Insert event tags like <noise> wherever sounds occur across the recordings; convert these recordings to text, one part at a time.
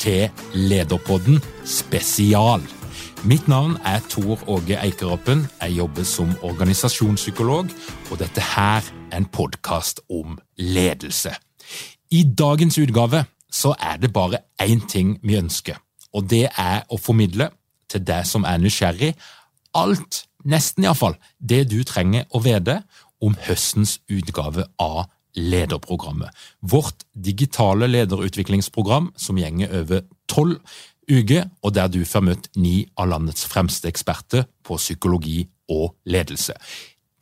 til Lederpodden spesial. Mitt navn er Tor Åge Eikeroppen. Jeg jobber som organisasjonspsykolog, og dette her er en podkast om ledelse. I dagens utgave så er det bare én ting vi ønsker, og det er å formidle til deg som er nysgjerrig, alt, nesten iallfall, det du trenger å vite om høstens utgave av lederprogrammet. Vårt digitale lederutviklingsprogram som gjenger over tolv uker, og der du får møtt ni av landets fremste eksperter på psykologi og ledelse.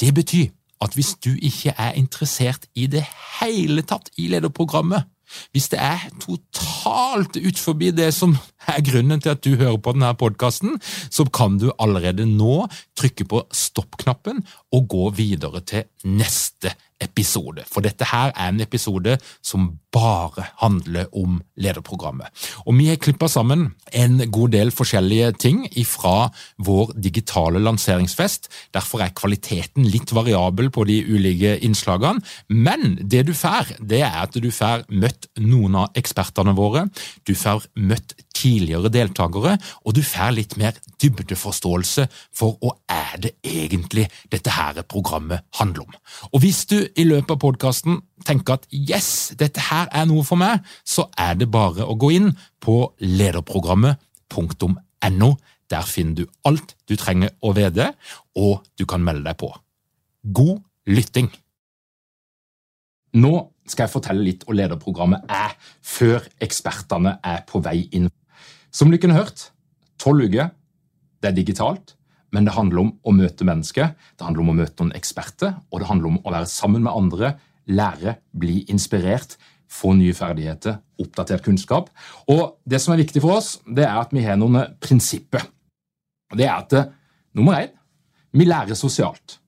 Det betyr at hvis du ikke er interessert i det hele tatt i lederprogrammet, hvis det er totalt ut forbi det som er grunnen til at du hører på denne podkasten, så kan du allerede nå trykke på stopp-knappen og gå videre til neste episode. For dette her er en episode som bare handler om lederprogrammet. Og vi har klippa sammen en god del forskjellige ting fra vår digitale lanseringsfest. Derfor er kvaliteten litt variabel på de ulike innslagene. Men det du får, det er at du får møtt noen av ekspertene våre. Du får møtt tidligere deltakere, og du får litt mer dybdeforståelse for hva er det egentlig dette her programmet handler om. Og hvis du i løpet av podkasten tenker at yes, dette her er noe for meg, så er det bare å gå inn på lederprogrammet.no. Der finner du alt du trenger å vite, og du kan melde deg på. God lytting! Nå skal jeg fortelle litt om lederprogrammet er før ekspertene er på vei inn. Som du har hørt, tolv uker. Det er digitalt, men det handler om å møte mennesker, det handler om å møte noen eksperter, og det handler om å være sammen med andre, lære, bli inspirert, få nye ferdigheter, oppdatert kunnskap. Og Det som er viktig for oss, det er at vi har noen prinsipper. Det er at nummer én vi lærer sosialt.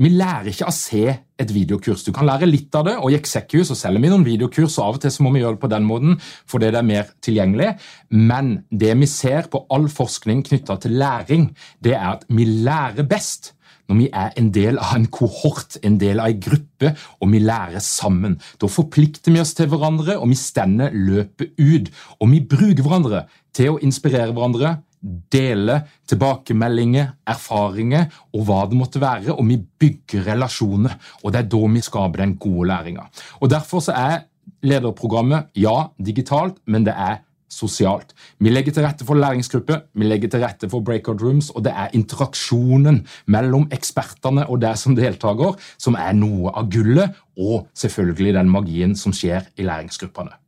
Vi lærer ikke å se et videokurs. Du kan lære litt av det, og i Execu så selger vi noen videokurs, og av og til så må vi gjøre det på den måten fordi det er mer tilgjengelig. Men det vi ser på all forskning knytta til læring, det er at vi lærer best når vi er en del av en kohort, en del av en gruppe, og vi lærer sammen. Da forplikter vi oss til hverandre, og vi stender løpet ut. Og vi bruker hverandre til å inspirere hverandre, dele tilbakemeldinger, erfaringer og hva det måtte være, og vi bygger relasjoner. og Det er da vi skaper den gode læringa. Og Derfor så er lederprogrammet ja, digitalt, men det er sosialt. Vi legger til rette for læringsgrupper, vi legger til rette for breakout rooms, og det er interaksjonen mellom ekspertene og deg som deltaker som er noe av gullet, og selvfølgelig den magien som skjer i læringsgruppene.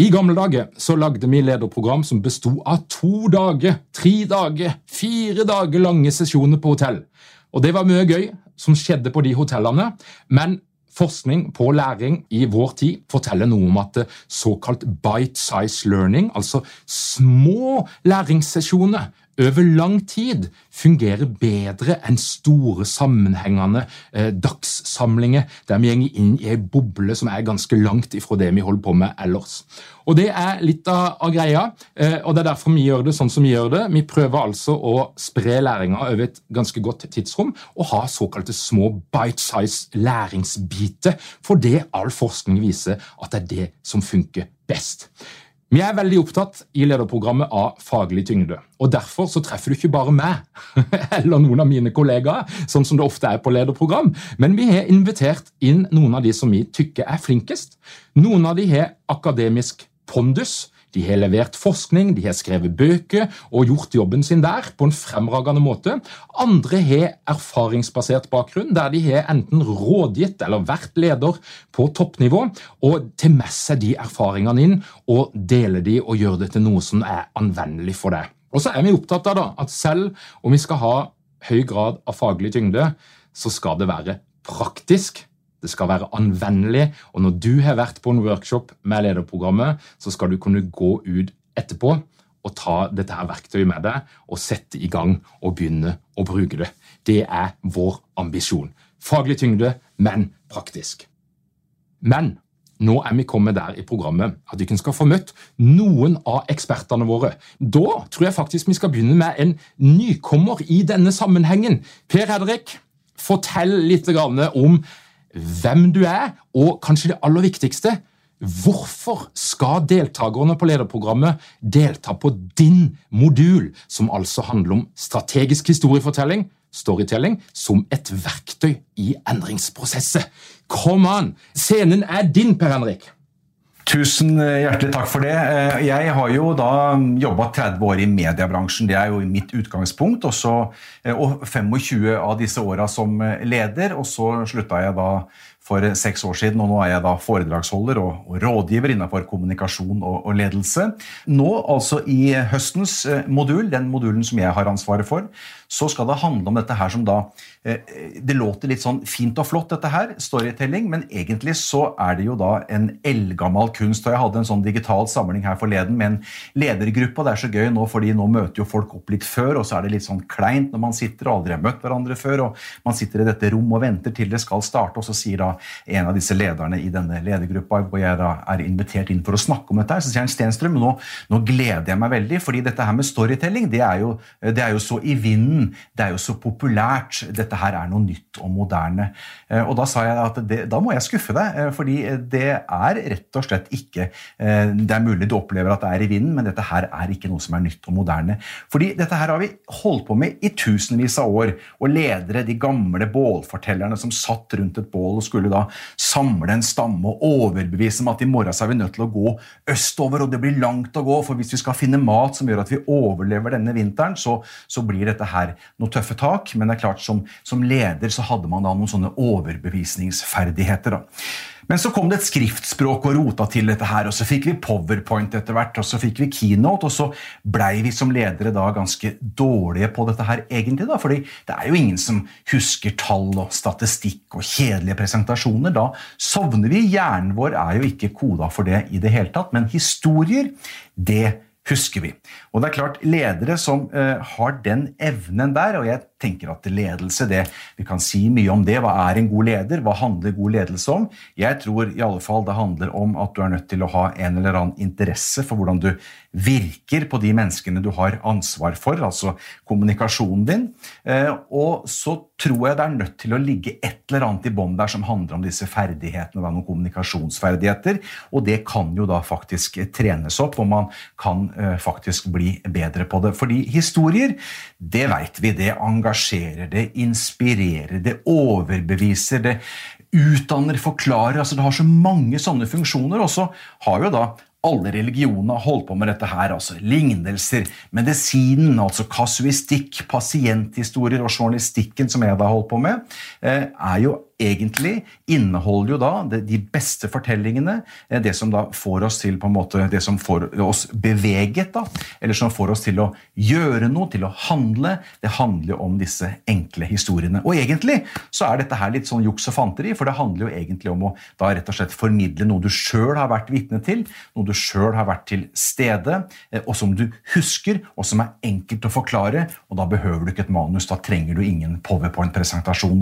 I gamle dager så lagde vi lederprogram som besto av to dager, tre dager, fire dager lange sesjoner på hotell. Og Det var mye gøy som skjedde på de hotellene, men forskning på læring i vår tid forteller noe om at såkalt bite size learning, altså små læringssesjoner over lang tid fungerer bedre enn store, sammenhengende eh, dagssamlinger der vi går inn i ei boble som er ganske langt ifra det vi holder på med ellers. Og Det er litt av, av greia, eh, og det er derfor vi gjør det sånn som vi gjør det. Vi prøver altså å spre læringa over et ganske godt tidsrom og ha såkalte små bite-size læringsbiter, for det all forskning viser at det er det som funker best. Vi er veldig opptatt i lederprogrammet av faglig tyngde. og Derfor så treffer du ikke bare meg <laughs> eller noen av mine kollegaer, sånn som det ofte er på lederprogram, men vi har invitert inn noen av de som vi tykker er flinkest. Noen av de har akademisk pondus, de har levert forskning, de har skrevet bøker og gjort jobben sin der på en fremragende måte. Andre har erfaringsbasert bakgrunn, der de har enten rådgitt eller vært leder på toppnivå, og tar med seg de erfaringene inn og deler de og gjør det til noe som er anvendelig for deg. Og så er vi opptatt av da, at selv om vi skal ha høy grad av faglig tyngde, så skal det være praktisk det skal være anvendelig, og når du har vært på en workshop med lederprogrammet, så skal du kunne gå ut etterpå og ta dette her verktøyet med deg og sette i gang og begynne å bruke det. Det er vår ambisjon. Faglig tyngde, men praktisk. Men nå er vi kommet der i programmet at vi skal få møtt noen av ekspertene våre. Da tror jeg faktisk vi skal begynne med en nykommer i denne sammenhengen. Per Hedrik, fortell litt om hvem du er, og kanskje det aller viktigste Hvorfor skal deltakerne på lederprogrammet delta på din modul, som altså handler om strategisk historiefortelling, storytelling, som et verktøy i endringsprosesset? Kom an! Scenen er din, Per Henrik. Tusen eh, hjertelig takk for det. Eh, jeg har jo da jobba 30 år i mediebransjen, det er jo mitt utgangspunkt. Også, eh, og 25 av disse åra som leder, og så slutta jeg da for seks år siden, og nå er jeg da foredragsholder og, og rådgiver innenfor kommunikasjon og, og, ledelse. Nå, altså i høstens modul, den modulen som jeg har ansvaret for, så skal det handle om dette her som da Eh, det låter litt sånn fint og flott, dette her, storytelling, men egentlig så er det jo da en eldgammel kunst. og Jeg hadde en sånn digital samling her forleden med en ledergruppe, og det er så gøy nå, fordi nå møter jo folk opp litt før, og så er det litt sånn kleint når man sitter og aldri har møtt hverandre før, og man sitter i dette rommet og venter til det skal starte, og så sier da en av disse lederne i denne ledergruppa, hvor jeg da er invitert inn for å snakke om dette, her, så sier han Stenstrøm, nå, nå gleder jeg meg veldig, fordi dette her med storytelling, det er jo, det er jo så i vinden, det er jo så populært. dette her er noe nytt og moderne. Eh, og da sa jeg at det, da må jeg skuffe deg, eh, fordi det er rett og slett ikke eh, Det er mulig du opplever at det er i vinden, men dette her er ikke noe som er nytt og moderne. Fordi dette her har vi holdt på med i tusenvis av år. Og ledere, de gamle bålfortellerne som satt rundt et bål og skulle da samle en stamme og overbevise om at i morgen så er vi nødt til å gå østover, og det blir langt å gå, for hvis vi skal finne mat som gjør at vi overlever denne vinteren, så, så blir dette her noe tøffe tak. Men det er klart, som, som leder så hadde man da noen sånne overbevisningsferdigheter. da. Men så kom det et skriftspråk og rota til dette her, og så fikk vi powerpoint etter hvert, og så fikk vi keynote, og så blei vi som ledere da ganske dårlige på dette her egentlig, da, fordi det er jo ingen som husker tall og statistikk og kjedelige presentasjoner. Da sovner vi. Hjernen vår er jo ikke koda for det i det hele tatt, men historier, det husker vi. Og det er klart, ledere som uh, har den evnen der, og jeg tenker at ledelse det, Vi kan si mye om det. Hva er en god leder? Hva handler god ledelse om? Jeg tror i alle fall det handler om at du er nødt til å ha en eller annen interesse for hvordan du virker på de menneskene du har ansvar for, altså kommunikasjonen din. Uh, og så tror jeg det er nødt til å ligge et eller annet i bånn der som handler om disse ferdighetene, noen kommunikasjonsferdigheter. Og det kan jo da faktisk trenes opp, og man kan uh, faktisk bli bedre på det. Fordi historier, det veit vi, det engasjerer, det inspirerer, det overbeviser, det utdanner, forklarer. altså Det har så mange sånne funksjoner. Og så har jo da alle religionene holdt på med dette her. altså Lignelser, medisinen, altså kasuistikk, pasienthistorier og journalistikken som jeg da holdt på med, eh, er jo egentlig inneholder jo da de beste fortellingene, eh, det som da får oss til på en måte, det som får oss beveget, da, eller som får oss til å gjøre noe, til å handle. Det handler jo om disse enkle historiene. Og egentlig så er dette her litt sånn juks og fanteri, for det handler jo egentlig om å da rett og slett formidle noe du sjøl har vært vitne til, noe du sjøl har vært til stede, eh, og som du husker, og som er enkelt å forklare. Og da behøver du ikke et manus, da trenger du ingen powerpoint-presentasjon.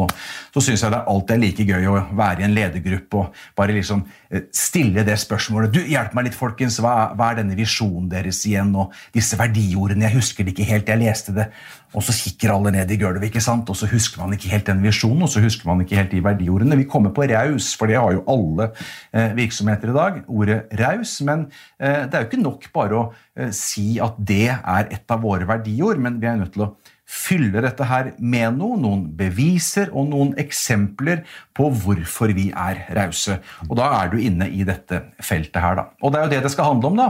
Så syns jeg det er alltid like gøy å være i en ledergruppe og bare liksom eh, stille det spørsmålet. Du, hjelp meg litt, folkens. Hva, hva er denne visjonen deres igjen? Og disse verdiordene. Jeg husker det ikke helt. Jeg leste det. Og så kikker alle ned i gulvet, ikke sant? og så husker man ikke helt den visjonen, og så husker man ikke helt de verdiordene. Vi kommer på raus, for det har jo alle eh, virksomheter i dag. Ordet raus. Men eh, det er jo ikke nok bare å si at det er et av våre verdiord, men vi er nødt til å fyller dette her med noe, noen beviser og noen eksempler på hvorfor vi er rause. Og da er du inne i dette feltet her, da. Og det er jo det det skal handle om da,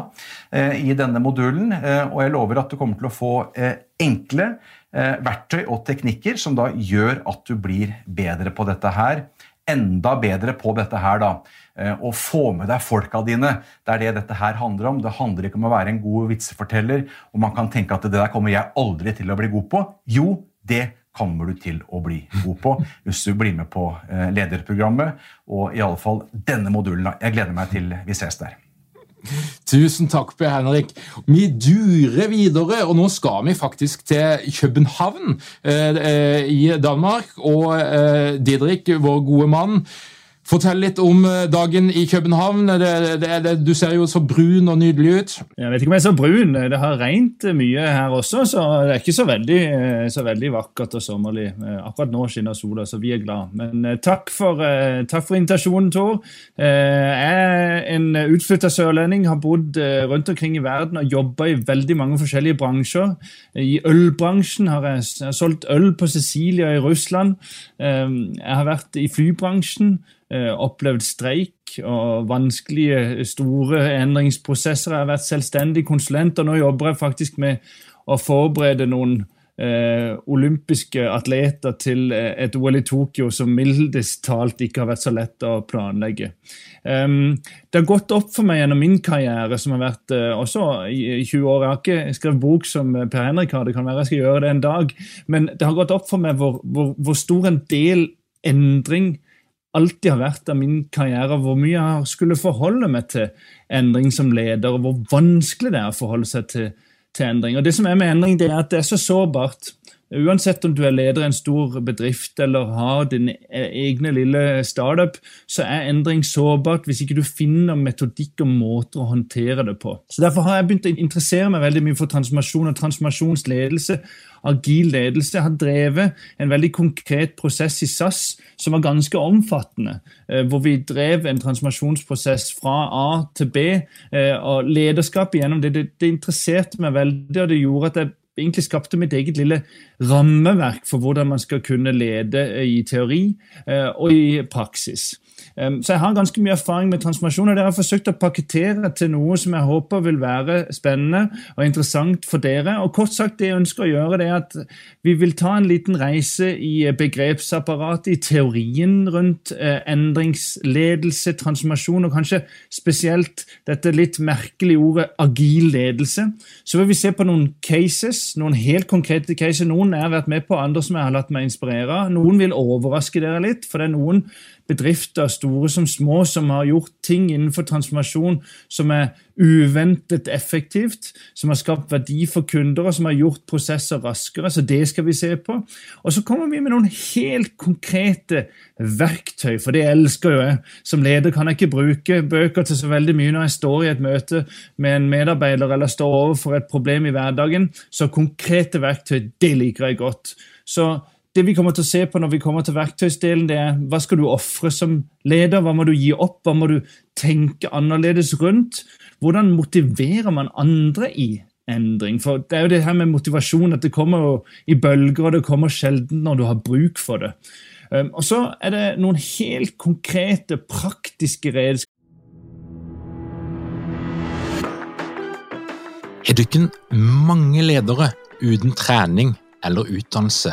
eh, i denne modulen. Eh, og jeg lover at du kommer til å få eh, enkle verktøy og teknikker som da gjør at du blir bedre på dette her. Enda bedre på dette her, da og eh, få med deg folka dine. Det er det dette her handler om. Det handler ikke om å være en god vitseforteller, og man kan tenke at det der kommer jeg aldri til å bli god på. Jo, det kommer du til å bli god på <laughs> hvis du blir med på eh, lederprogrammet, og i alle fall denne modulen. Jeg gleder meg til vi ses der. Tusen takk, Per Henrik. Vi durer videre, og nå skal vi faktisk til København eh, i Danmark. Og eh, Didrik, vår gode mann, Fortell litt om eh, dagen i København. Det, det, det, du ser jo så brun og nydelig ut. Jeg vet ikke om jeg er så brun. Det har regnet mye her også, så det er ikke så veldig, eh, så veldig vakkert og sommerlig. Eh, akkurat nå skinner sola, så vi er glad. Men takk for, takk for invitasjonen, Tor. Jeg en utflytta sørlending, har bodd rundt omkring i verden og jobba i veldig mange forskjellige bransjer. I ølbransjen har jeg, jeg har solgt øl på Sicilia i Russland. Jeg har vært i flybransjen. Eh, opplevd streik og vanskelige, store endringsprosesser. Jeg har vært selvstendig konsulent, og nå jobber jeg faktisk med å forberede noen eh, olympiske atleter til eh, et OL i Tokyo som mildest talt ikke har vært så lett å planlegge. Um, det har gått opp for meg gjennom min karriere, som har vært uh, også i 20 år. Jeg har ikke skrevet bok som Per Henrik har, det kan være jeg skal gjøre det en dag. Men det har gått opp for meg hvor, hvor, hvor stor en del endring alltid har vært av min karriere, hvor mye jeg skulle forholde meg til endring som leder, og hvor vanskelig det er å forholde seg til, til endring. Og Det som er med endring, det er at det er så sårbart. Uansett om du er leder i en stor bedrift eller har din egne lille startup, så er endring sårbart hvis ikke du finner metodikk og måter å håndtere det på. Så Derfor har jeg begynt å interessere meg veldig mye for transformasjon og transformasjonsledelse agil ledelse. Har drevet en veldig konkret prosess i SAS som var ganske omfattende. Eh, hvor vi drev en transformasjonsprosess fra A til B. Eh, og Lederskapet gjennom det, det, det interesserte meg veldig, og det gjorde at jeg egentlig skapte mitt eget lille rammeverk for hvordan man skal kunne lede i teori eh, og i praksis. Så jeg har ganske mye erfaring med transformasjon, og dere har forsøkt å pakkettere til noe som jeg håper vil være spennende og interessant for dere. Og kort sagt, det jeg ønsker å gjøre, det er at vi vil ta en liten reise i begrepsapparatet, i teorien rundt eh, endringsledelse, transformasjon, og kanskje spesielt dette litt merkelige ordet agil ledelse. Så vil vi se på noen cases, noen helt konkrete cases. Noen jeg har vært med på, andre som jeg har latt meg inspirere av. Noen vil overraske dere litt, for det er noen bedrifter, store som små, som har gjort ting innenfor transformasjon som er uventet effektivt, som har skapt verdi for kunder, og som har gjort prosesser raskere. Så det skal vi se på. Og så kommer vi med noen helt konkrete verktøy, for det elsker jo jeg. Som leder kan jeg ikke bruke bøker til så veldig mye når jeg står i et møte med en medarbeider eller står overfor et problem i hverdagen. Så konkrete verktøy, det liker jeg godt. Så det vi kommer til å se på når vi kommer til verktøysdelen, det er hva skal du ofre som leder? Hva må du gi opp? Hva må du tenke annerledes rundt? Hvordan motiverer man andre i endring? For det er jo det her med motivasjon at det kommer i bølger, og det kommer sjelden når du har bruk for det. Um, og så er det noen helt konkrete, praktiske redskaper. Er du ikke mange ledere uten trening eller utdannelse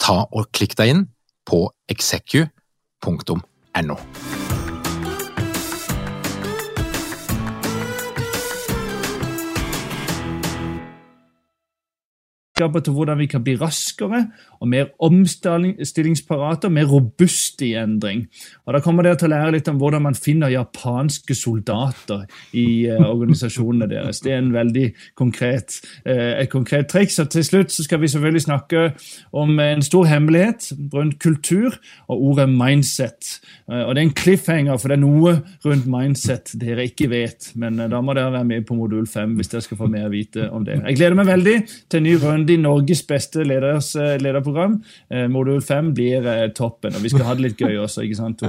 ta og klikk deg inn på execu.no. til hvordan vi kan bli raskere og mer omstillingsparate og mer robuste i endring. Og Da kommer dere til å lære litt om hvordan man finner japanske soldater i uh, organisasjonene deres. Det er en veldig konkret, uh, et konkret triks. Og til slutt så skal vi selvfølgelig snakke om en stor hemmelighet rundt kultur og ordet mindset. Uh, og Det er en cliffhanger, for det er noe rundt mindset dere ikke vet. Men da må dere være med på modul 5 hvis dere skal få mer vite om det. Jeg gleder meg veldig til en ny runde i Norges beste leders, eh, lederprogram. Eh, modul 5 blir eh, toppen, og vi skal ha det litt gøy også, ikke sant?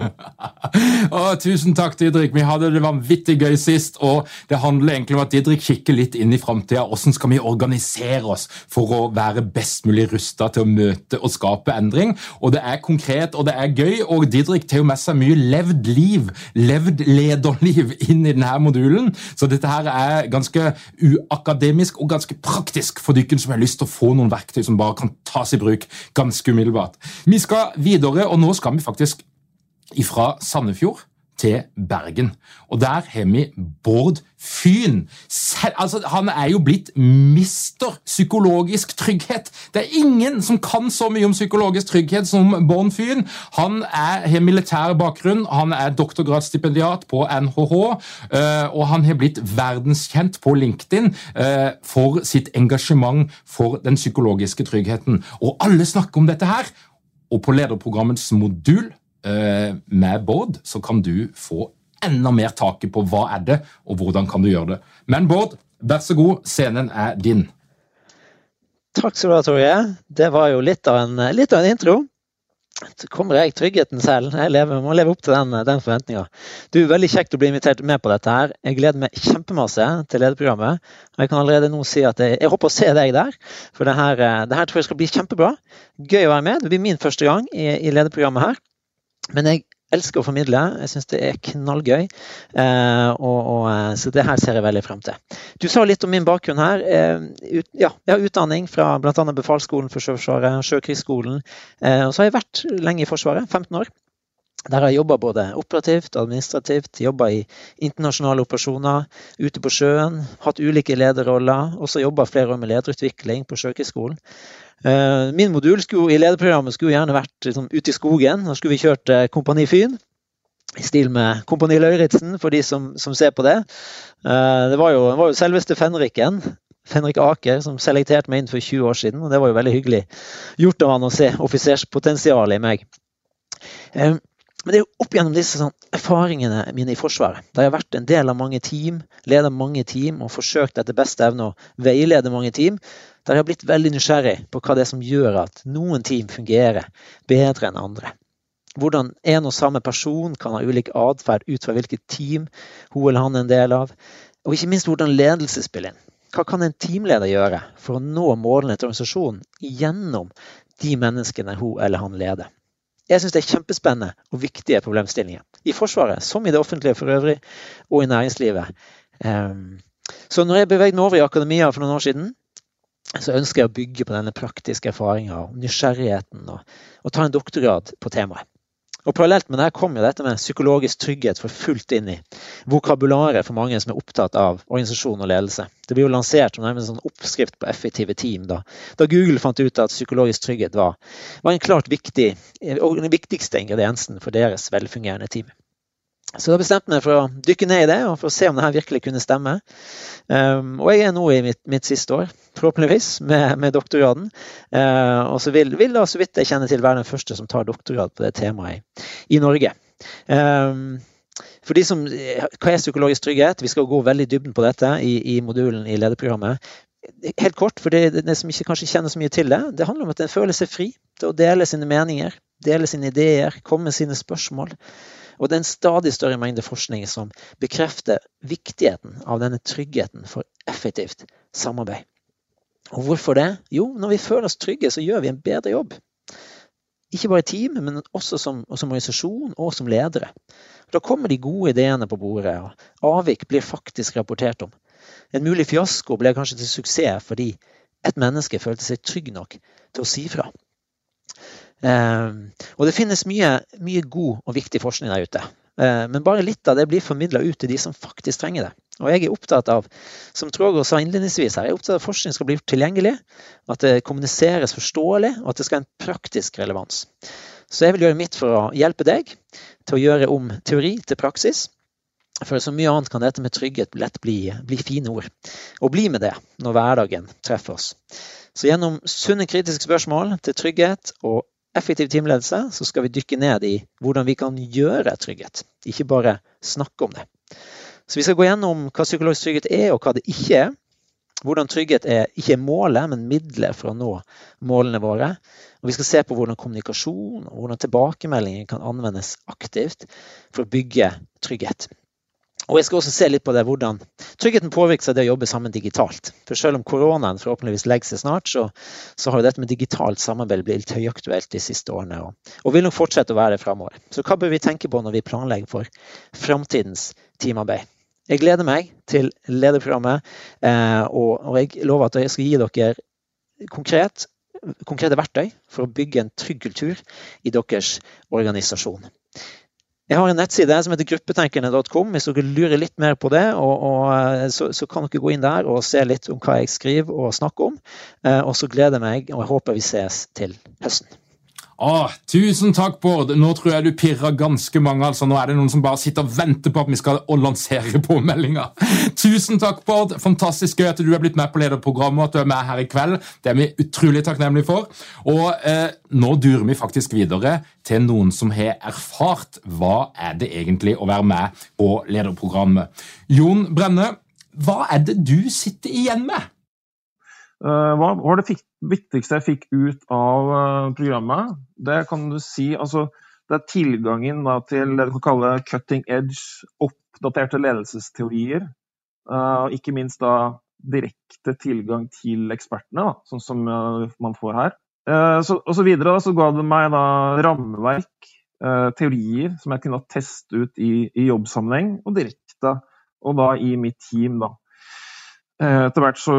oh, <laughs> tusen takk, Didrik. Vi hadde det vanvittig gøy sist, og det handler egentlig om at Didrik kikker litt inn i framtida. Hvordan skal vi organisere oss for å være best mulig rusta til å møte og skape endring? Og det er konkret, og det er gøy, og Didrik tar jo med seg mye levd liv, levd lederliv, inn i denne modulen. Så dette her er ganske uakademisk og ganske praktisk for dere som har lyst til å få noen verktøy som bare kan tas i bruk ganske umiddelbart. Vi skal videre, og nå skal vi faktisk ifra Sandefjord til Bergen. Og der har vi Bård Fyn. Sel altså, han er jo blitt mister psykologisk trygghet. Det er ingen som kan så mye om psykologisk trygghet som Bård Fyn. Han er, har militær bakgrunn, han er doktorgradsstipendiat på NHH, eh, og han har blitt verdenskjent på LinkedIn eh, for sitt engasjement for den psykologiske tryggheten. Og alle snakker om dette her. Og på lederprogrammets modul med Bård, så kan du få enda mer taket på hva er det, og hvordan kan du gjøre det. Men Bård, vær så god, scenen er din. Takk skal du ha, Torje. Det var jo litt av en, litt av en intro. Så kommer jeg tryggheten selv. Jeg lever, må leve opp til den, den forventninga. Veldig kjekt å bli invitert med på dette her. Jeg gleder meg kjempemasse til lederprogrammet. Og jeg kan allerede nå si at jeg, jeg håper å se deg der. For det her, det her tror jeg skal bli kjempebra. Gøy å være med. Det blir min første gang i, i lederprogrammet her. Men jeg elsker å formidle. Jeg syns det er knallgøy. Eh, og, og, eh, så det her ser jeg veldig frem til. Du sa litt om min bakgrunn her. Eh, ut, ja, jeg har utdanning fra bl.a. Befalsskolen for Sjøforsvaret, Sjøkrigsskolen. Eh, og så har jeg vært lenge i Forsvaret, 15 år. Der har jeg jobba både operativt og administrativt, jobba i internasjonale operasjoner, ute på sjøen, hatt ulike lederroller. Også jobba flere år med lederutvikling på Sjøkrigsskolen. Eh, min modul skulle, i lederprogrammet skulle gjerne vært liksom, ute i skogen. Da skulle vi kjørt eh, Kompani Fyn. I stil med Kompani Lauritzen, for de som, som, ser på det. Eh, det var jo, var jo selveste fenriken. Fenrik Aker som selekterte meg inn for 20 år siden. og Det var jo veldig hyggelig gjort av han å se offiserspotensialet i meg. Men det er jo opp gjennom disse sånn, erfaringene mine i Forsvaret, da jeg har vært en del av mange team, leder mange team og forsøkt etter beste evne å veilede mange team, der jeg har blitt veldig nysgjerrig på hva det er som gjør at noen team fungerer bedre enn andre. Hvordan en og samme person kan ha ulik atferd ut fra hvilket team hun eller han er en del av. Og ikke minst hvordan ledelse spiller inn. Hva kan en teamleder gjøre for å nå målene til organisasjonen gjennom de menneskene hun eller han leder? Jeg syns det er kjempespennende og viktige problemstillinger. I Forsvaret, som i det offentlige for øvrig, og i næringslivet. Ehm, så når jeg beveget meg over i akademia for noen år siden, så ønsker jeg å bygge på denne praktiske erfaringa og nysgjerrigheten, og, og ta en doktorgrad på temaet. Og Parallelt med det kom jo dette med psykologisk trygghet for fullt inn i vokabularet for mange som er opptatt av organisasjon og ledelse. Det ble jo lansert som en sånn oppskrift på effektive team da, da Google fant ut at psykologisk trygghet var, var en klart viktig, og den viktigste ingrediensen for deres velfungerende team. Så da bestemte jeg meg for å dykke ned i det og for å se om det her virkelig kunne stemme. Um, og jeg er nå i mitt, mitt siste år, forhåpentligvis, med, med doktorgraden. Uh, og så vil, vil da, så vidt jeg kjenner til, være den første som tar doktorgrad på det temaet i, Norge. Um, for de som, Hva er psykologisk trygghet? Vi skal gå veldig dybden på dette i, i modulen i lederprogrammet. helt kort, for det, det som ikke kanskje kjenner så mye til det, det handler om at en føler seg fri til å dele sine meninger, dele sine ideer, komme med sine spørsmål. Og det er en stadig større mengde forskning som bekrefter viktigheten av denne tryggheten for effektivt samarbeid. Og hvorfor det? Jo, når vi føler oss trygge, så gjør vi en bedre jobb. Ikke bare i team, men også som, som organisasjon og som ledere. Da kommer de gode ideene på bordet, og avvik blir faktisk rapportert om. En mulig fiasko ble kanskje til suksess fordi et menneske følte seg trygg nok til å si fra. Eh, og det finnes mye, mye, god og viktig forskning der ute. Eh, men bare litt av det blir formidla ut til de som faktisk trenger det. Og jeg er opptatt av, som Trågaard sa innledningsvis her, jeg er opptatt av at forskning skal bli tilgjengelig, at det kommuniseres forståelig, og at det skal ha en praktisk relevans. Så jeg vil gjøre mitt for å hjelpe deg til å gjøre om teori til praksis. For så mye annet kan dette med trygghet lett bli, bli fine ord. Og bli med det når hverdagen treffer oss. Så gjennom sunne kritiske spørsmål til trygghet og effektiv teamledelse, så skal vi dykke ned i hvordan vi kan gjøre trygghet, ikke bare snakke om det. Så vi skal gå gjennom hva psykologisk trygghet er, og hva det ikke er. Hvordan trygghet er ikke målet, men middelet for å nå målene våre. Og vi skal se på hvordan kommunikasjon og hvordan tilbakemeldinger kan anvendes aktivt for å bygge trygghet. Og jeg skal også se litt på det, hvordan tryggheten påvirker seg det å jobbe sammen digitalt. For selv om koronaen forhåpentligvis legger seg snart, så, så har jo dette med digitalt samarbeid blitt høyaktuelt de siste årene. Og, og vil nok fortsette å være det framover. Så hva bør vi tenke på når vi planlegger for framtidens teamarbeid? Jeg gleder meg til lederprogrammet, eh, og, og jeg lover at jeg skal gi dere konkret, konkrete verktøy for å bygge en trygg kultur i deres organisasjon. Jeg har en nettside som heter gruppetenkende.com. Hvis dere lurer litt mer på det, og, og, eh, så, så, kan dere gå inn der og se litt om hva jeg skriver og snakker om. Eh, og så gleder jeg meg, og jeg håper vi ses til høsten. Åh, tusen takk, Bård. Nå tror jeg du pirrer ganske mange. altså. Nå er det noen som bare sitter og venter på at vi skal lansere <laughs> påmeldinga. Tusen takk, Bård. Fantastisk gøy at du er blitt med på lederprogrammet og at du er med her i kveld. Det er vi utrolig takknemlige for. Og eh, nå durer vi faktisk videre til noen som har erfart hva er det egentlig å være med på lederprogrammet. Jon Brenne, hva er det du sitter igjen med? Eh, hva var det viktigste jeg fikk ut av eh, programmet? Det kan du si altså, Det er tilgangen da, til det du kan kalle cutting edge, oppdaterte ledelsesteorier. Og ikke minst da direkte tilgang til ekspertene, da, sånn som man får her. Så, og så videre da, så ga det meg da rammeverk, teorier, som jeg kunne teste ut i, i jobbsammenheng, og direkte, og da i mitt team. da. Eh, etter hvert så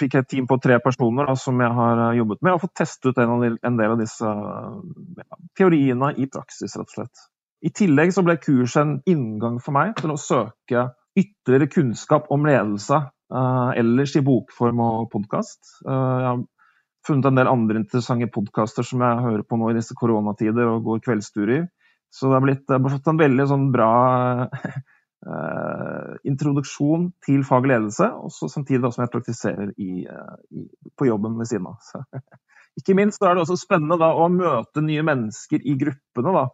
fikk jeg et team på tre personer da, som jeg har eh, jobbet med, og fått testet ut en, del av disse ja, teoriene i praksis, rett og slett. I tillegg så ble kurset en inngang for meg til å søke ytterligere kunnskap om ledelse uh, ellers i bokform og podkast. Uh, jeg har funnet en del andre interessante podkaster som jeg hører på nå i disse koronatider og går kveldsturer. Så det har blitt, det har blitt en veldig sånn bra <laughs> introduksjon til fag og ledelse, og samtidig som jeg praktiserer i, uh, i, på jobben ved siden av. Så, <laughs> ikke minst er det også spennende da, å møte nye mennesker i gruppene, da,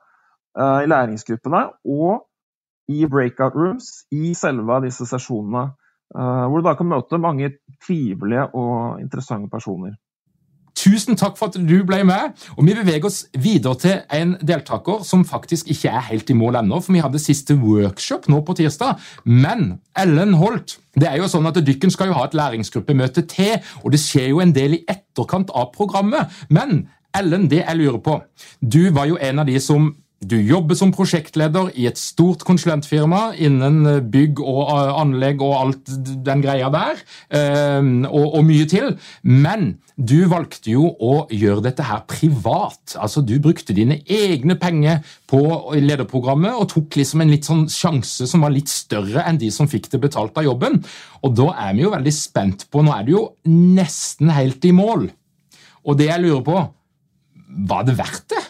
uh, i læringsgruppene, og i breakout rooms i selve disse sesjonene. hvor du da kan møte mange trivelige og interessante personer. Tusen takk for at du ble med. og Vi beveger oss videre til en deltaker som faktisk ikke er helt i mål ennå. for Vi hadde siste workshop nå på tirsdag. Men Ellen Holt det er jo sånn at Dykken skal jo ha et læringsgruppemøte til, og det skjer jo en del i etterkant av programmet. Men Ellen, det jeg lurer på Du var jo en av de som du jobber som prosjektleder i et stort konsulentfirma innen eh, bygg og eh, anlegg og alt den greia der, eh, og, og, mye til. Men du valgte jo å gjøre dette her privat. Altså, Du brukte dine egne penger på lederprogrammet og tok liksom en litt sånn sjanse som var litt større enn de som fikk det betalt av jobben. Og da er vi jo veldig spent på Nå er du jo nesten helt i mål. Og det jeg lurer på, var det verdt det?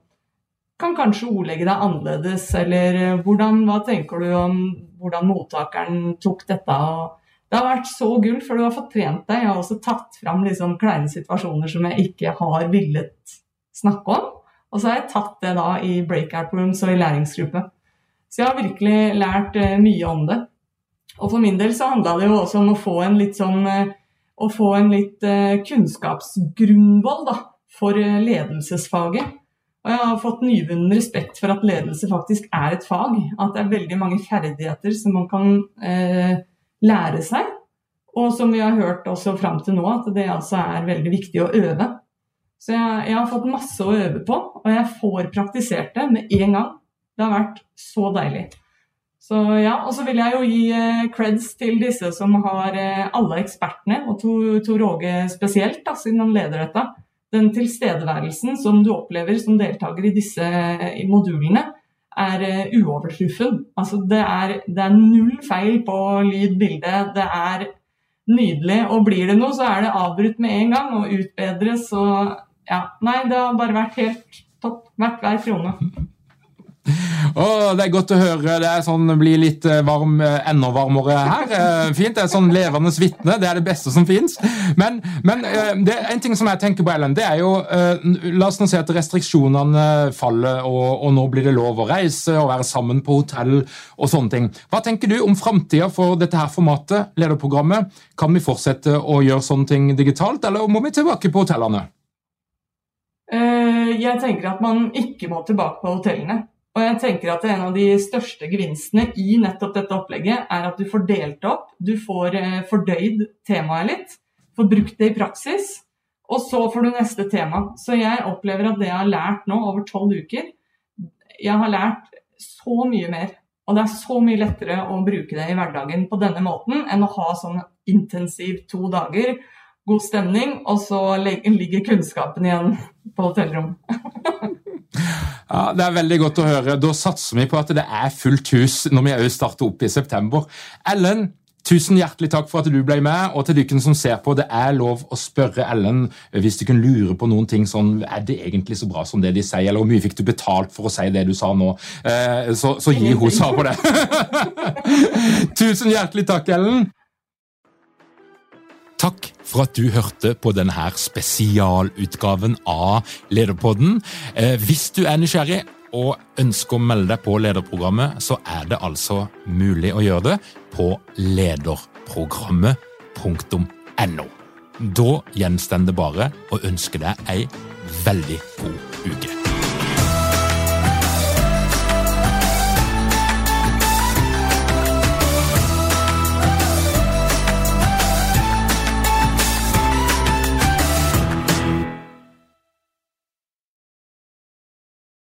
Kan kanskje ordlegge deg annerledes, eller eh, hvordan, hva tenker du om hvordan mottakeren tok dette? det har vært så gull, for du har fått trent deg. Jeg har også tatt fram liksom kleine situasjoner som jeg ikke har villet snakke om. Og så har jeg tatt det da i breakout rooms og i læringsgruppe. Så jeg har virkelig lært uh, mye om det. Og for min del så handla det jo også om å få en litt sånn uh, å få en litt eh, kunnskapsgrunnvoll da, for eh, ledelsesfaget. Og jeg har fått nyvunnen respekt for at ledelse faktisk er et fag. At det er veldig mange ferdigheter som man kan eh, lære seg. Og som vi har hørt også fram til nå, at det altså er veldig viktig å øve. Så jeg, jeg, har fått masse å øve på, og jeg får praktisert det med en gang. Det har vært så deilig. Så ja, Og så vil jeg jo gi eh, creds til disse som har eh, alle ekspertene, og Tor Åge spesielt, da, siden han leder dette. Den tilstedeværelsen som du opplever som deltaker i disse modulene, er uh, uovertruffen. Altså, det er, det er null feil på lyd, bilde. Det er nydelig. Og blir det noe, så er det avbrutt med en gang og utbedres. Og ja, nei, det har bare vært helt topp. Verdt hver krone. Oh, det er godt å høre. Det er sånn, blir litt eh, varm, eh, enda varmere her. Eh, fint. Det er sånn levende vitne. Det er det beste som fins. Men, men det en ting som jeg tenker på, Ellen, det er jo La oss nå si at restriksjonene faller, og, og, nå blir det lov å reise og være sammen på hotell og sånne ting. Hva tenker du om framtida for dette her formatet, lederprogrammet? Kan vi fortsette å gjøre sånne ting digitalt, eller må vi tilbake på hotellene? Jeg tenker at man ikke må tilbake på hotellene. Og jeg tenker at En av de største gevinstene i nettopp dette opplegget er at du får delt opp, du får eh, fordøyd temaet litt, får brukt det i praksis, og så får du neste tema. Så jeg opplever at det jeg har lært nå over tolv uker, jeg har lært så mye mer. Og det er så mye lettere å bruke det i hverdagen på denne måten enn å ha sånn intensiv to dager, god stemning, og så ligger kunnskapen igjen på hotellrom. <laughs> Ja, Det er veldig godt å høre. Da satser vi på at det er fullt hus når vi òg starter opp i september. Ellen, tusen hjertelig takk for at du ble med, og til dere som ser på, det er lov å spørre Ellen hvis du kunne lure på noen ting sånn Er det egentlig så bra som det de sier, eller hvor mye fikk du betalt for å si det du sa nå? Eh, så, så gi hun svar på det. <laughs> tusen hjertelig takk, Ellen. Takk for at du hørte på denne spesialutgaven av Lederpodden. Eh, hvis du er nysgjerrig og ønsker å melde deg på lederprogrammet, så er det altså mulig å gjøre det på lederprogrammet.no. Da gjenstår det bare å ønske deg ei veldig god uke.